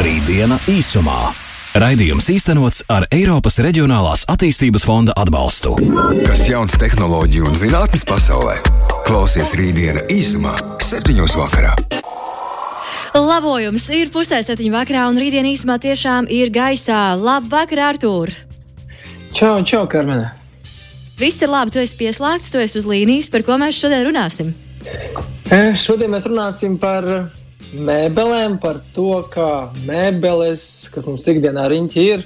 Rītdiena īsumā. Raidījums īstenots ar Eiropas Reģionālās attīstības fonda atbalstu. Kas jauns tehnoloģiju un zinātnes pasaulē? Klausies rītdiena īsumā, septiņos vakarā. Labojums ir pusē septiņu vakarā, un rītdien īsumā tiešām ir gaisā. Labvakar, Artūr! Čau, čau, Karmena! Viss ir labi, tu esi pieslēgts, tu esi uz līnijas, par ko mēs šodien runāsim. E, šodien mēs runāsim par mēbelēm, par to, kā mēbeles, kas mums ikdienā riņķi ir,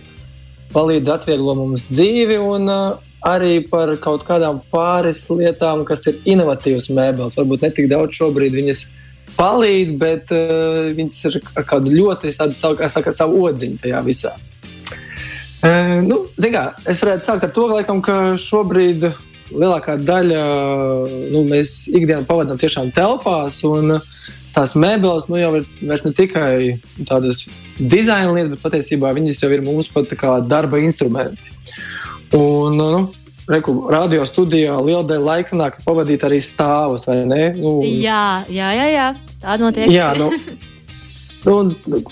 palīdz atvieglot mums dzīvi, un arī par kaut kādām pāris lietām, kas ir inovatīvas mēbeles. Varbūt ne tik daudz šobrīd viņas palīdz, bet uh, viņas ir ar kādu ļoti savu, saka, savu odziņu tajā visā. Uh, nu, kā, es varētu sākt ar to, laikam, ka šobrīd lielākā daļa nu, mēs ikdienā pavadām tiešām telpās. Un, uh, tās mēbeles nu, jau ir ne tikai tādas dizaina lietas, bet patiesībā viņas jau ir mūsu pat darba instrumenti. Un, nu, Reku, radio studijā liela daļa laika sanāk pavadīt arī stāvus, vai ne? Nu, jā, jā, jā, jā. tā notiek. Jā, nu, nu,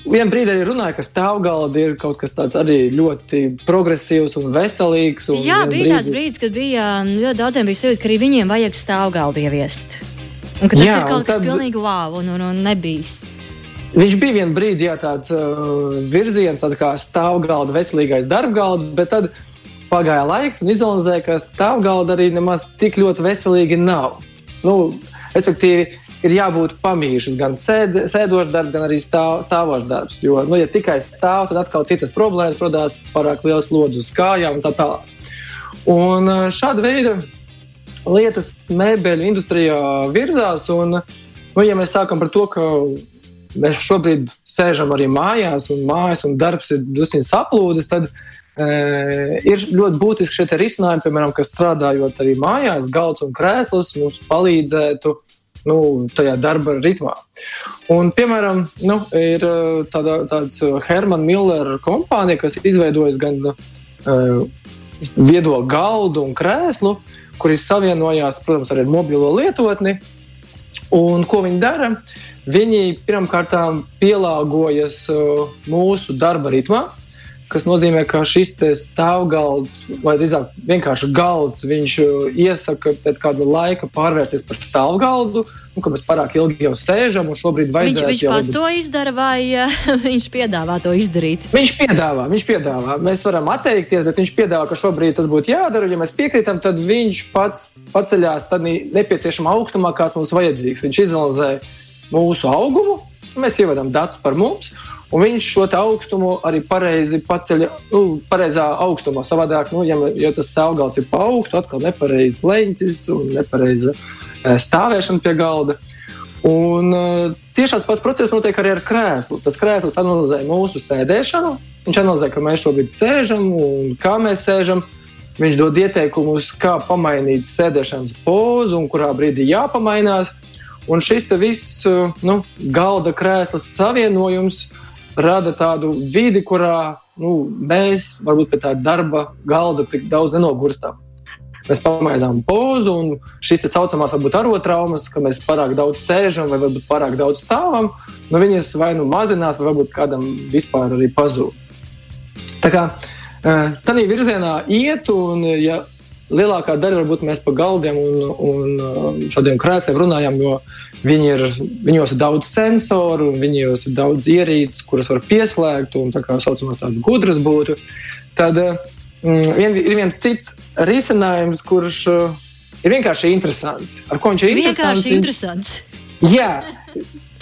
Vienā brīdī arī runāja, ka stāvgaldi ir kaut kas tāds arī ļoti progresīvs un veselīgs. Un jā, bija brīdi... tāds brīdis, kad bija ļoti daudziem bija sajūta, ka arī viņiem vajag stāvgaldi ieviest. Un ka tas jā, ir kaut kas tad... pilnīgi wow un, un, un nebijis. Viņš bija vienā brīdī jā, tāds uh, virziens, tāda kā stāvgalda, veselīgais darbgalds, bet tad pagāja laiks un izanalizēja, ka stāvgalda arī nemaz tik ļoti veselīgi nav. Nu, respektīvi, ir jābūt pamīšas, gan sēd, sēdošs darbs, gan arī stāv, stāvošs darbs. Jo, nu, ja tikai stāv, tad atkal citas problēmas radās, pārāk liels slodzi uz kājām un tā tālāk. Un uh, šāda veida lietas mēbeļu industrijā virzās. Un, nu, ja mēs sākam par to, ka mēs šobrīd sēžam arī mājās, un mājas un darbs ir drusku saplūdis, tad e, ir ļoti būtiski šie risinājumi, piemēram, kas strādājot arī mājās, galds un krēsls mums palīdzētu. Nu, tajā darba ritmā. Un, piemēram, nu, ir e, tāda, tāds Hermana Millera kompānija, kas izveidojas gan uh, viedo galdu un krēslu, uh, kuri savienojās, protams, arī ar mobilo lietotni. Un ko viņi dara? Viņi pirmkārt pielāgojas uh, mūsu darba ritmā, kas nozīmē, ka šis stāvgalds, vai drīzāk vienkārši galds, viņš uh, iesaka pēc kāda laika pārvērties par stāvgaldu, un ka mēs pārāk ilgi jau sēžam, un šobrīd vajadzētu. Viņš, viņš jau... pats to izdara, vai uh, viņš piedāvā to izdarīt? Viņš piedāvā, viņš piedāvā. Mēs varam atteikties, bet viņš piedāvā, ka šobrīd tas būtu jādara. Ja mēs piekrītam, tad viņš pats paceļās tādā nepieciešamā augstumā, kāds mums vajadzīgs. Viņš izanalizē mūsu augumu, mēs ievadām datus par mums. Un viņš šo augstumu arī pareizi paceļ, nu, pareizā augstumā. Savādāk, nu, ja, ja tas stāvgalds ir pa augstu, atkal nepareizs leņķis un nepareiza eh, stāvēšana pie galda. Un, uh, tieši tāds pats process notiek arī ar krēslu. Tas krēsls analizē mūsu sēdēšanu. Viņš analizē, ka mēs šobrīd sēžam un kā mēs sēžam. Viņš dod ieteikumus, kā pamainīt sēdēšanas pozu un kurā brīdī jāpamainās. Un šis viss uh, nu, galda krēslas savienojums uh, rada tādu vidi, kurā nu, mēs varbūt pie tā darba galda tik daudz nenogurstam. Mēs pamainām pozu, un šīs tā saucamās varbūt arotraumas, ka mēs pārāk daudz sēžam vai varbūt pārāk daudz stāvam, nu viņas vai nu mazinās, vai varbūt kādam vispār arī pazūd. Tā kā eh, tādā virzienā iet, un ja lielākā daļa varbūt mēs par galdiem un, un um, šādiem krēsliem runājam, jo viņi ir, viņos ir daudz sensoru, viņos ir daudz ierīces, kuras var pieslēgt un tā kā saucamās tādas gudras būtu. Tad mm, vien, ir viens cits risinājums, kurš uh, ir vienkārši interesants. Ar ko viņš ir interesants? Vienkārši interesants. Jā,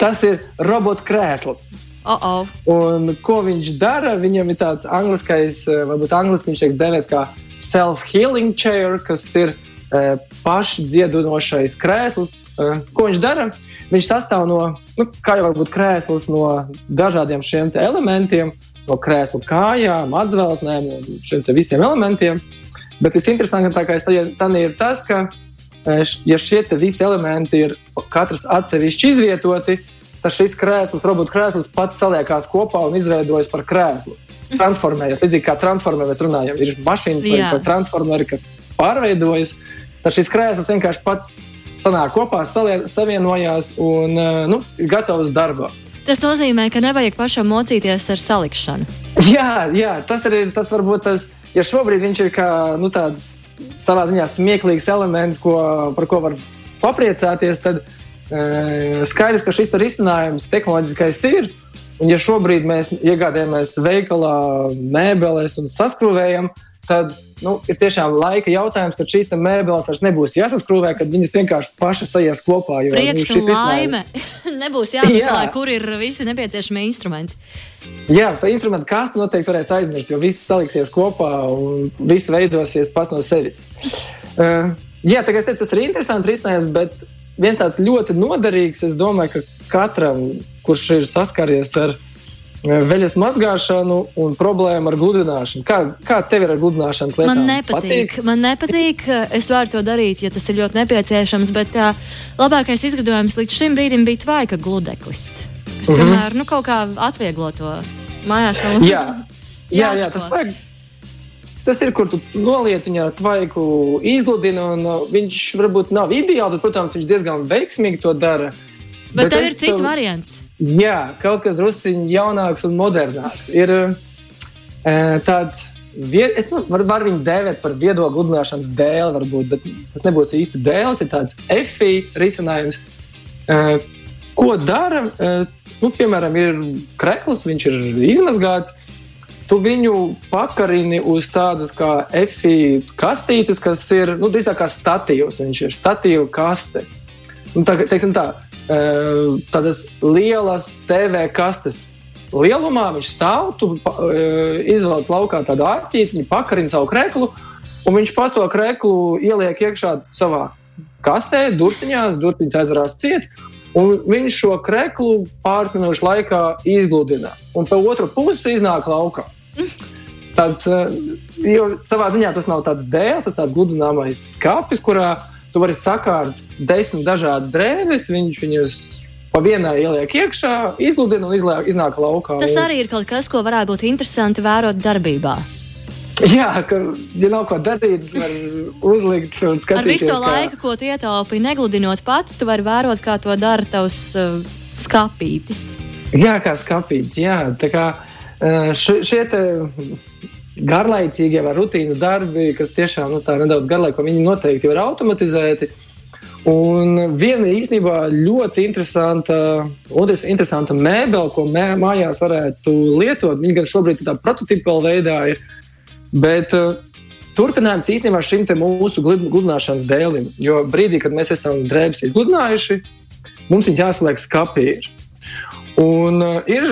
tas ir robotu krēsls. Uh -oh. Un ko viņš dara? Viņam ir tāds angliskais, uh, varbūt angliski viņš tiek devēts kā self-healing chair, kas ir uh, pašdziedinošais krēsls. Uh, ko viņš dara? Viņš sastāv no, nu, kā jau varbūt krēsls, no dažādiem šiem elementiem, no krēsla kājām, atzveltnēm un šiem visiem elementiem. Bet visinteresantākais tam ir tas, ka, ja šie visi elementi ir katrs atsevišķi izvietoti, tad šis krēsls, robotu krēsls, pats saliekās kopā un izveidojas par krēslu transformējot. Līdzīgi kā transformē mēs runājam, ir mašīnas vai transformeri, kas pārveidojas. Tad šis krēsls vienkārši pats sanāk kopā, savienojās un nu, ir gatavs darbam. Tas nozīmē, ka nevajag pašam mocīties ar salikšanu. Jā, jā tas arī tas varbūt tas, ja šobrīd viņš ir kā nu, tāds savā ziņā smieklīgs elements, ko, par ko var papriecāties, tad skaidrs, ka šis risinājums tehnoloģiskais ir. Un, ja šobrīd mēs iegādājamies veikalā mēbeles un saskrūvējam, tad nu, ir tiešām laika jautājums, kad šīs mēbeles vairs nebūs jāsaskrūvē, kad viņas vienkārši pašas sajies kopā. Jo, Prieks nu, un laime. nebūs jāmeklē, Jā. kur ir visi nepieciešamie instrumenti. Jā, instrumentu kastu noteikti varēs aizmirst, jo viss saliksies kopā un viss veidosies pats no sevis. Uh, jā, tā kā es teicu, tas ir interesants risinājums, bet viens tāds ļoti noderīgs, es domāju, ka katram, kurš ir saskaries ar eh, veļas mazgāšanu un problēmu ar gludināšanu. Kā, kā tev ir ar gludināšanu? Klietām? Man nepatīk. patīk. Man nepatīk. Es varu to darīt, ja tas ir ļoti nepieciešams, bet tā, labākais izgudrojums līdz šim brīdim bija tvaika gludeklis, kas mm -hmm. tomēr nu, kaut kā atvieglo to mājās. No... Jā, jā, jā, tas vajag Tas ir, kur tu noliec viņu ar tvaiku, izgludini, un uh, viņš varbūt nav ideāls, bet, protams, viņš diezgan veiksmīgi to dara. Bet, bet tev ir cits tev... variants. Jā, kaut kas drusciņš jaunāks un modernāks. Ir uh, tāds, vied... es nu, varu var viņu dēvēt par viedo gludināšanas dēli, varbūt, bet tas nebūs īsti dēls. Ir tāds FI risinājums. Uh, ko dara? Uh, nu, piemēram, ir krekls, viņš ir izmazgāts tu viņu pakarini uz tādas kā efī kastītes, kas ir nu, drīzāk kā statīvs. Viņš ir statīva kaste. Nu, tā, teiksim tā, e, tādas lielas TV kastes lielumā viņš stāv, tu e, izvelc laukā tādu ārķīti, viņa pakarina savu kreklu, un viņš pas to kreklu ieliek iekšā savā kastē, durtiņās, durtiņas aizvarās ciet, un viņš šo kreklu pāris minūšu laikā izgludina. Un pa otru pusi iznāk laukā. Tāds, eh, jo savā ziņā tas nav tāds dēls, tas tāds gludināmais skāpis, kurā tu vari sakārt desmit dažādas drēbes, viņš viņus pa vienai ieliek iekšā, izludina un izliek, iznāk laukā. Tas arī ir kaut kas, ko varētu būt interesanti vērot darbībā. Jā, ka, ja nav ko darīt, var uzlikt un skatīties. Ar visu to kā... laiku, ko tu ietaupi, negludinot pats, tu vari vērot, kā to dara tavs uh, skāpītis. Jā, kā skāpītis, jā. Tā kā, uh, Šie garlaicīgie vai rutīnas darbi, kas tiešām nu, nedaudz garlaiko, viņi noteikti ir automatizēti. Un viena īstenībā ļoti interesanta, interesanta mēbele, ko mē, mājās varētu lietot, viņa gan šobrīd tādā prototypa veidā ir. Bet uh, turpinājums īstenībā šim mūsu gludināšanas dēlim. Jo brīdī, kad mēs esam drēbes izgludinājuši, mums viņas jāsaliek skapī. Un uh, ir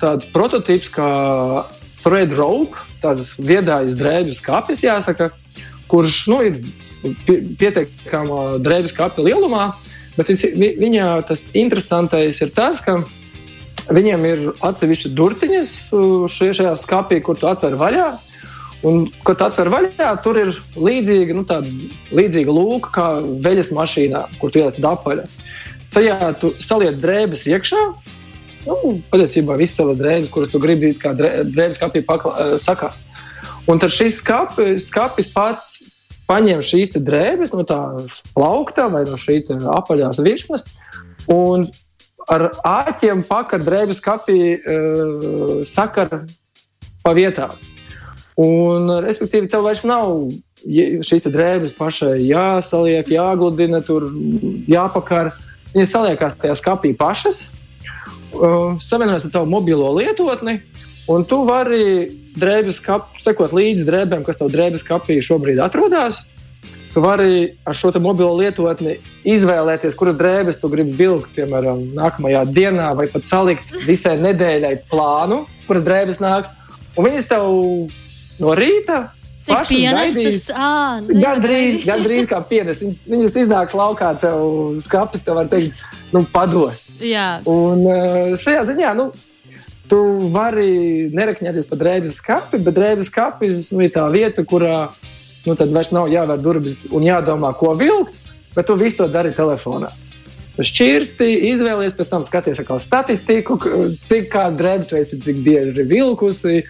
tāds prototyps kā thread rope, tāds viedājas drēbes kapis, jāsaka, kurš nu, ir pietiekama drēbes kapja lielumā. Bet viņā tas interesantais ir tas, ka viņiem ir atsevišķi durtiņas šajā skapī, kur tu atver vaļā. Un, kad atver vaļā, tur ir līdzīga, nu, līdzīga lūka kā veļas mašīnā, kur tu ieliec dapaļa. Tajā tu saliec drēbes iekšā, nu, patiesībā visas savas drēbes, kuras tu gribi kā drēbes kapī uh, sakāt. Un tad šis skapis, skapis pats paņem šīs drēbes no tā plaukta vai no šīs apaļās virsmas un ar āķiem pakar drēbes kapī uh, sakar pa vietām. Un, respektīvi, tev vairs nav šīs drēbes pašai jāsaliek, jāgludina, tur jāpakar. Viņas saliekās tajā skapī pašas, uh, savienojas ar tavu mobilo lietotni, un tu vari drēbes kap, sekot līdzi drēbēm, kas tev drēbes kapī šobrīd atrodas. Tu vari ar šo mobilo lietotni izvēlēties, kuras drēbes tu gribi vilkt, piemēram, nākamajā dienā, vai pat salikt visai nedēļai plānu, kuras drēbes nāks. Un viņas tev no rīta Tik pienestas, ā, nu, gan drīz, gan drīz kā pienestas. Viņas, viņas iznāks laukā, tev skapis, tev var teikt, nu, pados. Jā. Un eh, šajā ziņā, nu, tu vari nerakņēties par drēbes skapi, bet drēbes skapis nu, ir tā vieta, kurā nu, tad vairs nav jāvēr durvis un jādomā, ko vilkt, bet tu visu to dari telefonā. Šķirsti, izvēlies, pēc tam skaties statistiku, cik kādu drēbi tu esi, cik bieži vilkusi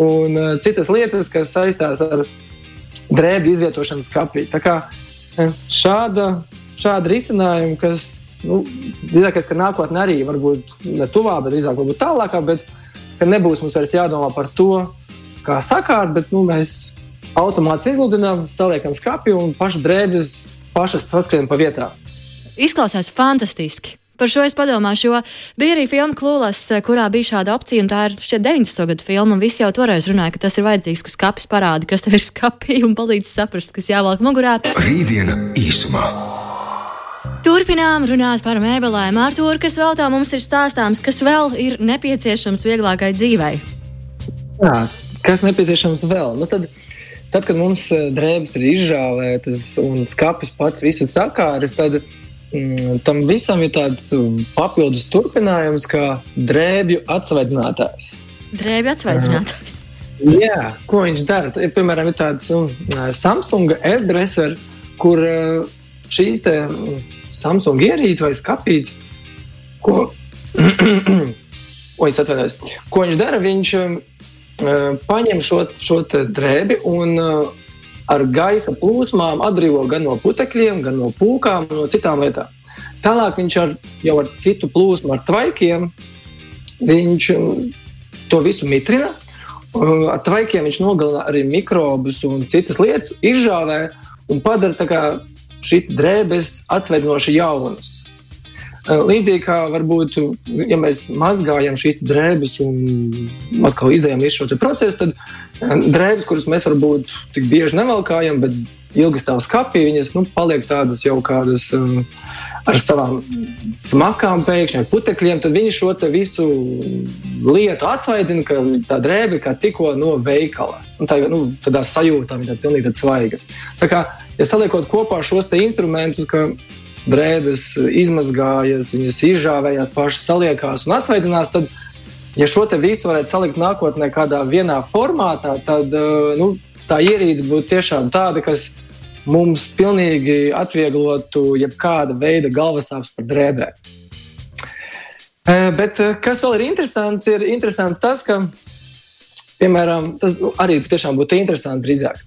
un uh, citas lietas, kas saistās ar drēbju izvietošanu skapī. Tā kā uh, šāda, šāda risinājuma, kas nu, drīzākais, ka nākotnē arī varbūt ne tuvā, bet drīzāk varbūt tālākā, bet nebūs mums vairs jādomā par to, kā sakārt, bet nu, mēs automātiski izludinām, saliekam skāpju un pašas drēbes pašas saskrien pa vietām. Izklausās fantastiski. Par šo es padomāšu, jo bija arī filma Klūlas, kurā bija šāda opcija, un tā ir šķiet 90. gadu filma. Visi jau toreiz runāja, ka tas ir vajadzīgs, ka skats parāda, kas tev ir skapī un palīdz saprast, kas jāvelk mugurā. Rītdiena īsumā. Turpinām runāt par mēbelēm. Artur, kas vēl tā mums ir stāstāms, kas vēl ir nepieciešams vieglākai dzīvei? Jā, kas nepieciešams vēl? Nu, tad, tad, kad mums eh, drēbes ir izžāvētas un skats pats visu sakāris, tad tam visam ir tāds mm, papildus turpinājums, kā drēbju atsvaidzinātājs. Drēbju atsvaidzinātājs. Jā, ko viņš dara? Piemēram, ir tāds um, Samsung airdresser, kur uh, šī um, Samsung ierīce vai skāpīts, ko, Oi, ko viņš dara? Viņš um, uh, paņem šo, šo drēbi un uh, ar gaisa plūsmām atbrīvo gan no putekļiem, gan no pūkām, no citām lietām. Tālāk viņš ar, jau ar citu plūsmu, ar tvaikiem, viņš to visu mitrina. Ar tvaikiem viņš nogalina arī mikrobus un citas lietas, izžāvē un padara šīs drēbes atsveicinoši jaunas. Līdzīgi kā varbūt, ja mēs mazgājam šīs drēbes un atkal izējām visu šo procesu, tad drēbes, kuras mēs varbūt tik bieži nevalkājam, bet ilgi stāv skapī, viņas nu, paliek tādas jau kādas um, ar savām smakām, pēkšņi ar putekļiem. Tad viņi šo visu lietu atsvaidzina, ka tā drēbe kā tikko no veikala. Un tā nu, tādā sajūtā viņa ir pilnīgi svaiga. Tā kā, ja saliekot kopā šos instrumentus, ka drēbes izmazgājas, viņas izžāvējās, pašas saliekās un atsveidzinās, tad, ja šo visu varētu salikt nākotnē kādā vienā formātā, tad uh, nu, tā ierīce būtu tiešām tāda, kas mums pilnīgi atvieglotu jebkāda veida galvasāpes par drēbēm. Uh, bet uh, kas vēl ir interesants, ir interesants tas, ka, piemēram, tas nu, arī tiešām būtu interesanti drīzāk,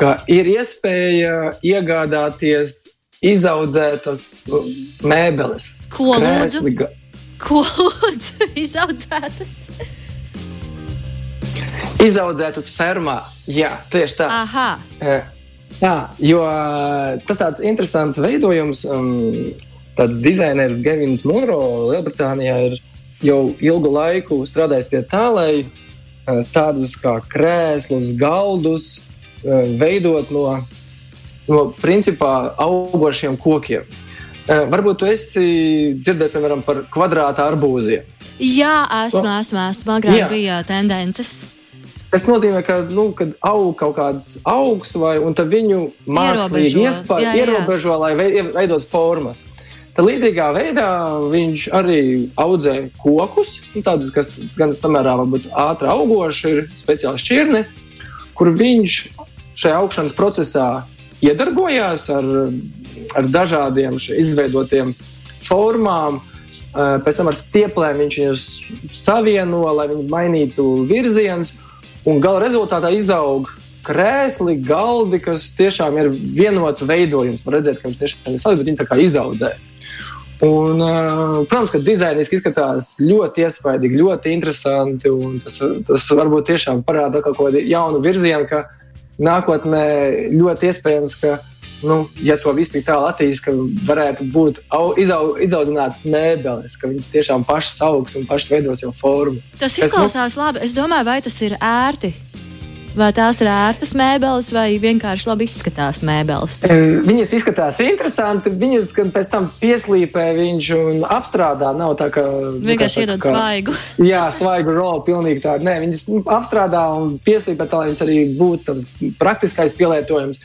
ka ir iespēja iegādāties izaudzētas mēbeles. Ko lūdzu? Ko lūdzu izaudzētas? Izaudzētas fermā. Jā, tieši tā. Aha. Jā, jo tas tāds interesants veidojums. Um, tāds dizainers Gevins Monro Lielbritānijā ir jau ilgu laiku strādājis pie tā, lai tādus kā krēslus, galdus veidot no no principā augošiem kokiem. Uh, varbūt tu esi dzirdējis, piemēram, par kvadrāta arbūziem. Jā, esmu, no, esmu, esmu. Agrāk bija tendences. Tas nozīmē, ka nu, aug kaut kāds augs, vai viņu mākslīgi iespēja, ierobežo, lai veidot formas. Tad līdzīgā veidā viņš arī audzē kokus, nu, tādus, kas gan samērā ātri augoši, ir speciāli šķirni, kur viņš šajā augšanas procesā iedarbojās ar, ar dažādiem izveidotiem formām. Eh, pēc tam ar stieplēm viņš viņus savieno, lai viņi mainītu virzienus. Gala rezultātā izaug krēsli, galdi, kas tiešām ir vienots veidojums. Var redzēt, ka viņš tiešām ir savs, bet viņi tā kā izaudzē. Un, uh, protams, ka dizainiski izskatās ļoti iespaidīgi, ļoti interesanti. Tas, tas varbūt tiešām parāda kaut kādu jaunu virzienu, nākotnē ļoti iespējams, ka, nu, ja to visu tik tālu attīstīs, ka varētu būt au, izau, izaudzinātas mēbeles, ka viņas tiešām pašas augs un pašas veidos jau formu. Tas izklausās nu, labi. Es domāju, vai tas ir ērti. Vai tās ir ērtas mēbeles, vai vienkārši labi izskatās mēbeles? Viņas izskatās interesanti. Viņas gan pēc tam pieslīpē viņš un apstrādā. Nav tā, ka vienkārši iedod kā, svaigu. jā, svaigu rolu pilnīgi tādu. Nē, viņas nu, apstrādā un pieslīpē tā, lai viņas arī būtu praktiskais pielietojums.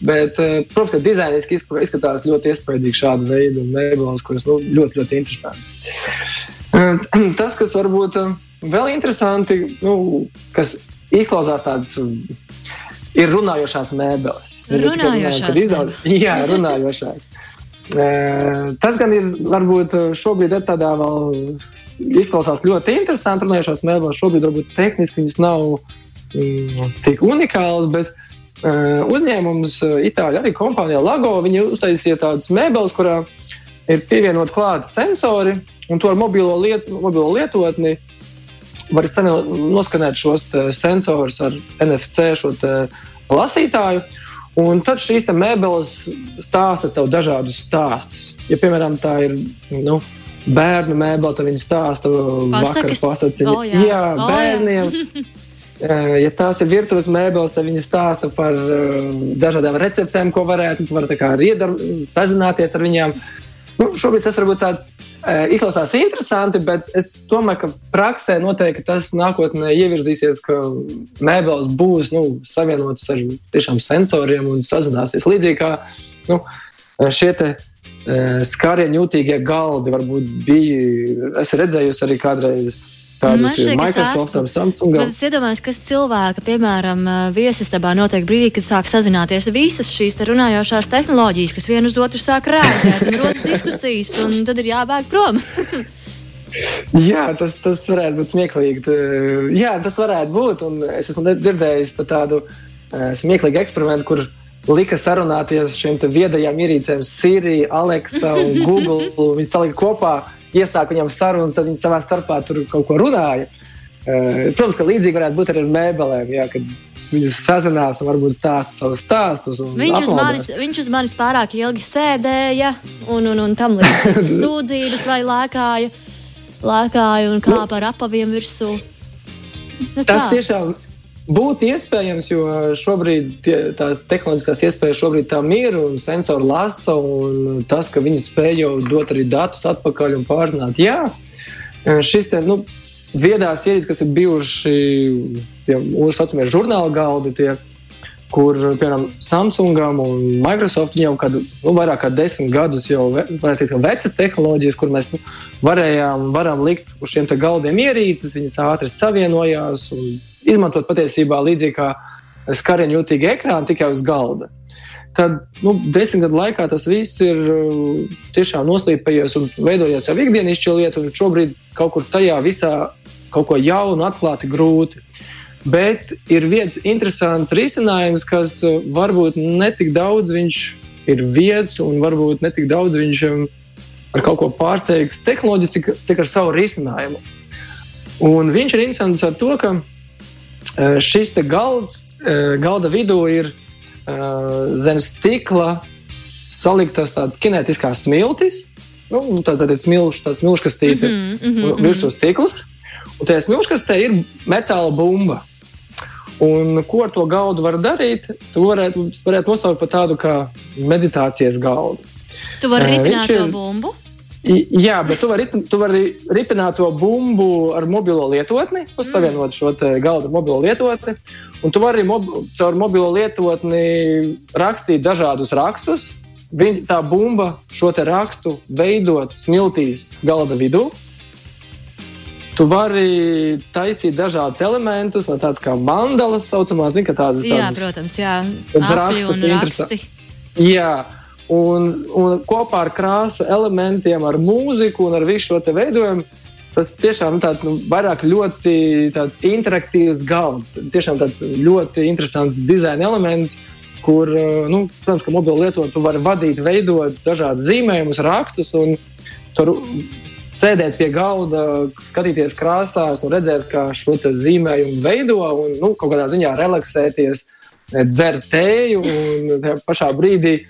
Bet, protams, ka dizainiski izskatās ļoti iespaidīgi šāda veida mēbeles, kuras nu, ļoti, ļoti interesantas. Tas, kas varbūt vēl interesanti, nu, kas izklausās tādas. Ir runājošās mēbeles. Runājošās. Izauž... Jā, runājošās. Tas gan ir varbūt šobrīd ir tādā vēl izklausās ļoti interesanti. Runājošās mēbeles šobrīd varbūt tehniski viņas nav mm, tik unikālas, bet uh, uzņēmums Itālijā arī kompānijā Lago viņi uztaisīja tādas mēbeles, kurā ir pievienot klāta sensori, un to ar mobilo, liet, mobilo lietotni var noskanēt šos sensorus ar NFC lasītāju. Un tad šīs mēbeles stāsta tev dažādus stāstus. Ja, piemēram, tā ir nu, bērnu mēbele, tad viņi stāsta vakar pasakiņu. Oh, jā, jā oh, bērniem. Jā. Ja tās ir virtuves mēbeles, tad viņi stāsta par uh, dažādām receptēm, ko varētu. Tu vari arī iedar, sazināties ar viņiem. Nu, šobrīd tas varbūt tāds uh, izklausās interesanti, bet es domāju, ka praksē noteikti tas nākotnē ievirzīsies, ka mēbeles būs nu, savienotas ar tiešām sensoriem un sazināsies līdzīgi kā nu, šie te skarien jūtīgie galdi varbūt bija. Es redzēju, arī kādreiz Tādas ir Microsoft un Samsung. Bet es iedomājos, kas cilvēka, piemēram, viesistabā notiek brīdī, kad sāk sazināties visas šīs te runājošās tehnoloģijas, kas vienu uz otru sāk rēģēt un rodas diskusijas, un tad ir jābēg prom. Jā, tas, tas varētu būt smieklīgi. Jā, tas varētu būt. Es esmu dzirdējis par tādu smieklīgu eksperimentu, kur lika sarunāties šiem viedajām ierīcēm, Siri, Alexa un Google. Viņi salika kopā iesāka viņam sarunu, tad viņi savā starpā tur kaut ko runāja. Protams, ka līdzīgi varētu būt arī ar mēbelēm. Jā, Viņas sazinās varbūt stāsta savus stāstus. Viņš uz, manis, viņš uz manis pārāk ilgi sēdēja un, un, un tam līdzīgas sūdzības vai lēkāja, lēkāja un kāpa ar apaviem virsū. Nu, tas tā. tiešām Būtu iespējams, jo šobrīd tie, tās tehnoloģiskās iespējas šobrīd tam ir un sensori lasa, un tas, ka viņi spēj jau dot arī datus atpakaļ un pārzināt. Jā, šis te, nu, viedās ierīces, kas ir bijuši tie saucamie žurnāla galdi, tie, kur, piemēram, Samsungam un Microsoft jau kādu, nu, vairāk kā desmit gadus jau varētu teikt, vecas tehnoloģijas, kur mēs nu, varējām likt uz šiem galdiem ierīces, viņas ātri savienojās un izmantot patiesībā līdzīgi kā skariņu jūtīgi ekrāni tikai uz galda. Tad nu, desmit gadu laikā tas viss ir uh, tiešām noslīpējies un veidojies jau ikdienišķa lieta, un šobrīd kaut kur tajā visā kaut ko jaunu atklāt grūti. Bet ir viens interesants risinājums, kas uh, varbūt netik daudz viņš ir vietas, un varbūt netik daudz viņš um, ar kaut ko pārsteigs tehnoloģiski, cik, cik ar savu risinājumu. Un viņš ir interesants ar to, ka Šis galds, galda vidū ir zem stikla saliktas tādas kinētiskās smiltis. Nu, tā tad ir smilšu, tā smilškastīte mm -hmm, mm -hmm. virsū stikls. Un tajā smilškastē ir metāla bumba. Un ko ar to galdu var darīt? Tu varētu, varētu nosaukt par tādu kā meditācijas galdu. Tu vari ripināt to bumbu? Jā, bet tu vari, tu vari ripināt to bumbu ar mobilo lietotni, savienot šo galdu mobilo lietotni. Un tu vari mob caur mobilo lietotni rakstīt dažādus rakstus. Viņa, tā bumba šo rakstu veidot smiltīs galda vidū. Tu vari taisīt dažādus elementus, no tādas kā mandalas, saucamās, zin, tādas, tādas, jā, protams, jā, rakstu, raksti. Jā, Un, un kopā ar krāsu elementiem, ar mūziku un ar visu šo veidojumu. Tas tiešām tāds nu, vairāk ļoti interaktīvs galds. Tiešām tāds ļoti interesants dizaina elements, kur, nu, protams, ka mobilo lietotāju var vadīt, veidot dažādus zīmējumus, rakstus un tur sēdēt pie galda, skatīties krāsās un redzēt, kā šo zīmējumu veido un nu, kaut kādā ziņā relaksēties, dzert tēju un tajā pašā brīdī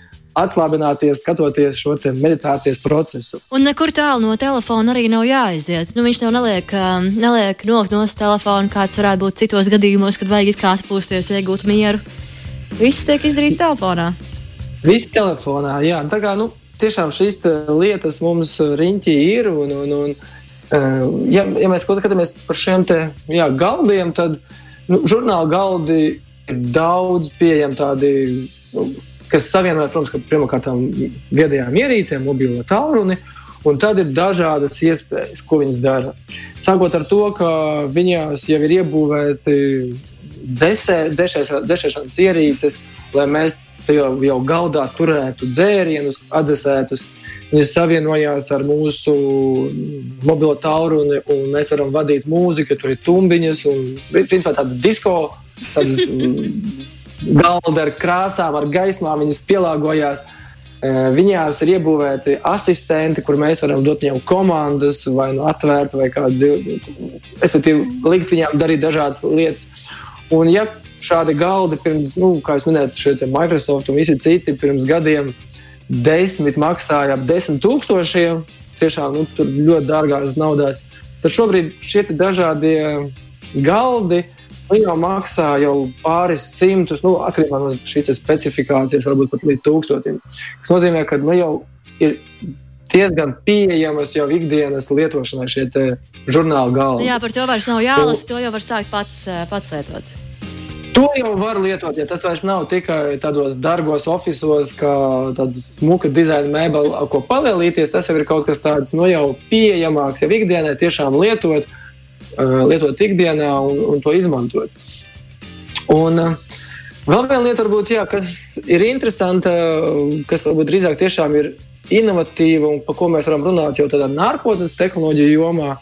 atslābināties, skatoties šo meditācijas procesu. Un nekur tālu no telefona arī nav jāaiziet. Nu, viņš tev neliek, um, neliek nokt no telefona, kāds varētu būt citos gadījumos, kad vajag kā atpūsties, iegūt mieru. Viss tiek izdarīts telefonā. Viss telefonā, jā. Tā kā nu, tiešām šīs lietas mums riņķī ir. Un, un, un, uh, ja, ja mēs skatāmies par šiem te, jā, galdiem, tad nu, žurnāla galdi ir daudz pieejami tādi. Nu, kas savienojas, protams, pirmkārt viedajām ierīcēm, mobilo tālruni. Un tad ir dažādas iespējas, ko viņas dara. Sākot ar to, ka viņās jau ir iebūvēti dzēsēšanas ierīces, lai mēs jau, jau galdā turētu dzērienus, atdzesētus. Viņas savienojās ar mūsu mobilo tālruni, un mēs varam vadīt mūziku, tur ir tumbiņas un principā tādas disko. Tādas, galda ar krāsām, ar gaismām, viņas pielāgojās. Viņās ir iebūvēti asistenti, kur mēs varam dot viņiem komandas, vai nu atvērt, vai kādu, respektīvi, likt viņiem darīt dažādas lietas. Un, ja šādi galdi pirms, nu, kā jūs minējāt, šie Microsoft un visi citi pirms gadiem desmit maksāja ap desmit tūkstošiem, tiešām nu, ļoti dārgās naudās, tad šobrīd šie dažādie galdi Nu, jau maksā jau pāris simtus, nu, atkarībā no šīs specifikācijas, varbūt pat līdz tūkstotim. Tas nozīmē, ka nu, jau ir diezgan pieejamas jau ikdienas lietošanai šie žurnāla galdi. Jā, par to vairs nav jālasa, to jau var sākt pats, eh, pats lietot. To jau var lietot, ja tas vairs nav tikai tādos dārgos oficiālos, kā tāda smuka dizaina mēbele, ko palielīties. Tas jau ir kaut kas tāds nu, jau pieejamāks, jau ikdienai tiešām lietot. Lietot ikdienā un, un to izmantot. Un, vēl viena lieta, varbūt, jā, kas ir interesanta, kas varbūt drīzāk tiešām ir inovatīva un par ko mēs varam runāt jau tādā nākotnes tehnoloģiju jomā,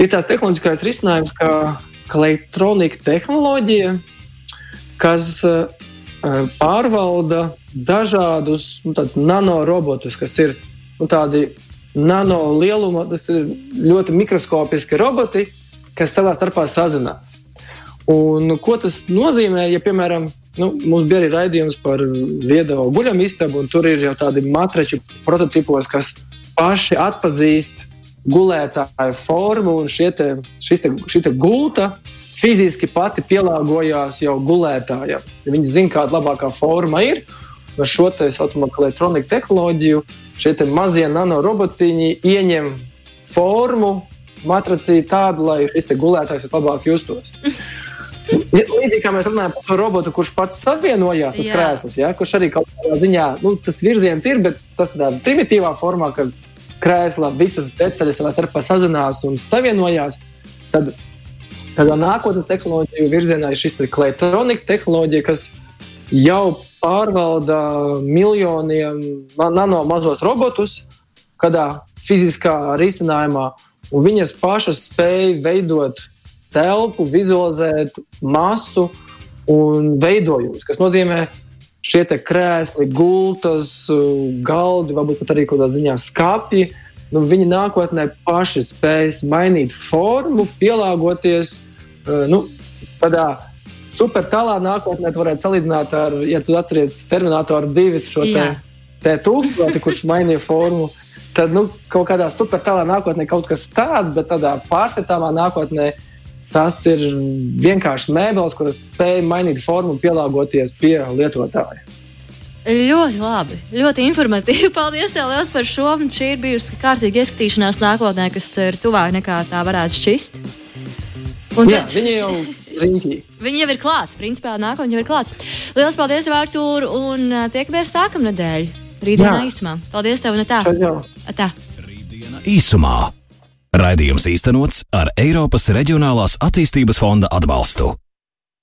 ir tās tehnoloģiskais risinājums, kā, elektronika tehnoloģija, kas pārvalda dažādus nu, nanorobotus, kas ir nu, tādi nano lieluma, tas ir ļoti mikroskopiski roboti, kas savā starpā sazinās. Un, ko tas nozīmē, ja, piemēram, nu, mums bija arī raidījums par viedo guļamistabu, un tur ir jau tādi matrači prototipos, kas paši atpazīst gulētāju formu, un te, te, šī te gulta fiziski pati pielāgojās jau gulētājam. Viņi zina, kāda labākā forma ir. No šo tā saucamo elektroniku tehnoloģiju šie mazie nanorobotiņi ieņem formu, matracī tādu, lai šis gulētājs vislabāk justos. Līdzīgi kā mēs runājam par to robotu, kurš pats savienojās, tas krēsls, ja, kurš arī kaut kādā ziņā, nu, tas virziens ir, bet tas tādā primitīvā formā, ka krēslā visas detaļas savā starpā sazinās un savienojās, tad tādā nākotnes tehnoloģiju virzienā ir šis elektronika tehnoloģija, kas jau pārvalda miljoniem nano mazos robotus, kādā fiziskā risinājumā, un viņas pašas spēj veidot telpu, vizualizēt masu un veidojumus, kas nozīmē, šie krēsli, gultas, galdi, varbūt pat arī kaut kādā ziņā skāpji. Nu, viņi nākotnē paši spēs mainīt formu, pielāgoties uh, nu, tādā super tālā nākotnē varētu salīdzināt ar, ja tu atceries Terminatoru 2 šo te, te tūkstoti, kurš mainīja formu. Tad nu, kaut kādā super tālā nākotnē kaut kas tāds, bet tādā pārskatāmā nākotnē tas ir vienkārši mēbeles, kuras spēj mainīt formu un pielāgoties pie lietotāja. Ļoti labi, ļoti informatīvi. Paldies tev liels par šo. Šī ir bijusi kārtīga ieskatīšanās nākotnē, kas ir tuvāk nekā tā varētu šķist. Un Jā, tad... Viņi jau Riņķī. Viņi jau ir klāti. Principā nākamā jau ir klāta. Lielas paldies, Vārtūr, un tiekamies sākam nedēļu. Rītdienā īsumā. Paldies tev, ne tā. tā. Rītdiena īsumā. Raidījums īstenots ar Eiropas Reģionālās attīstības fonda atbalstu.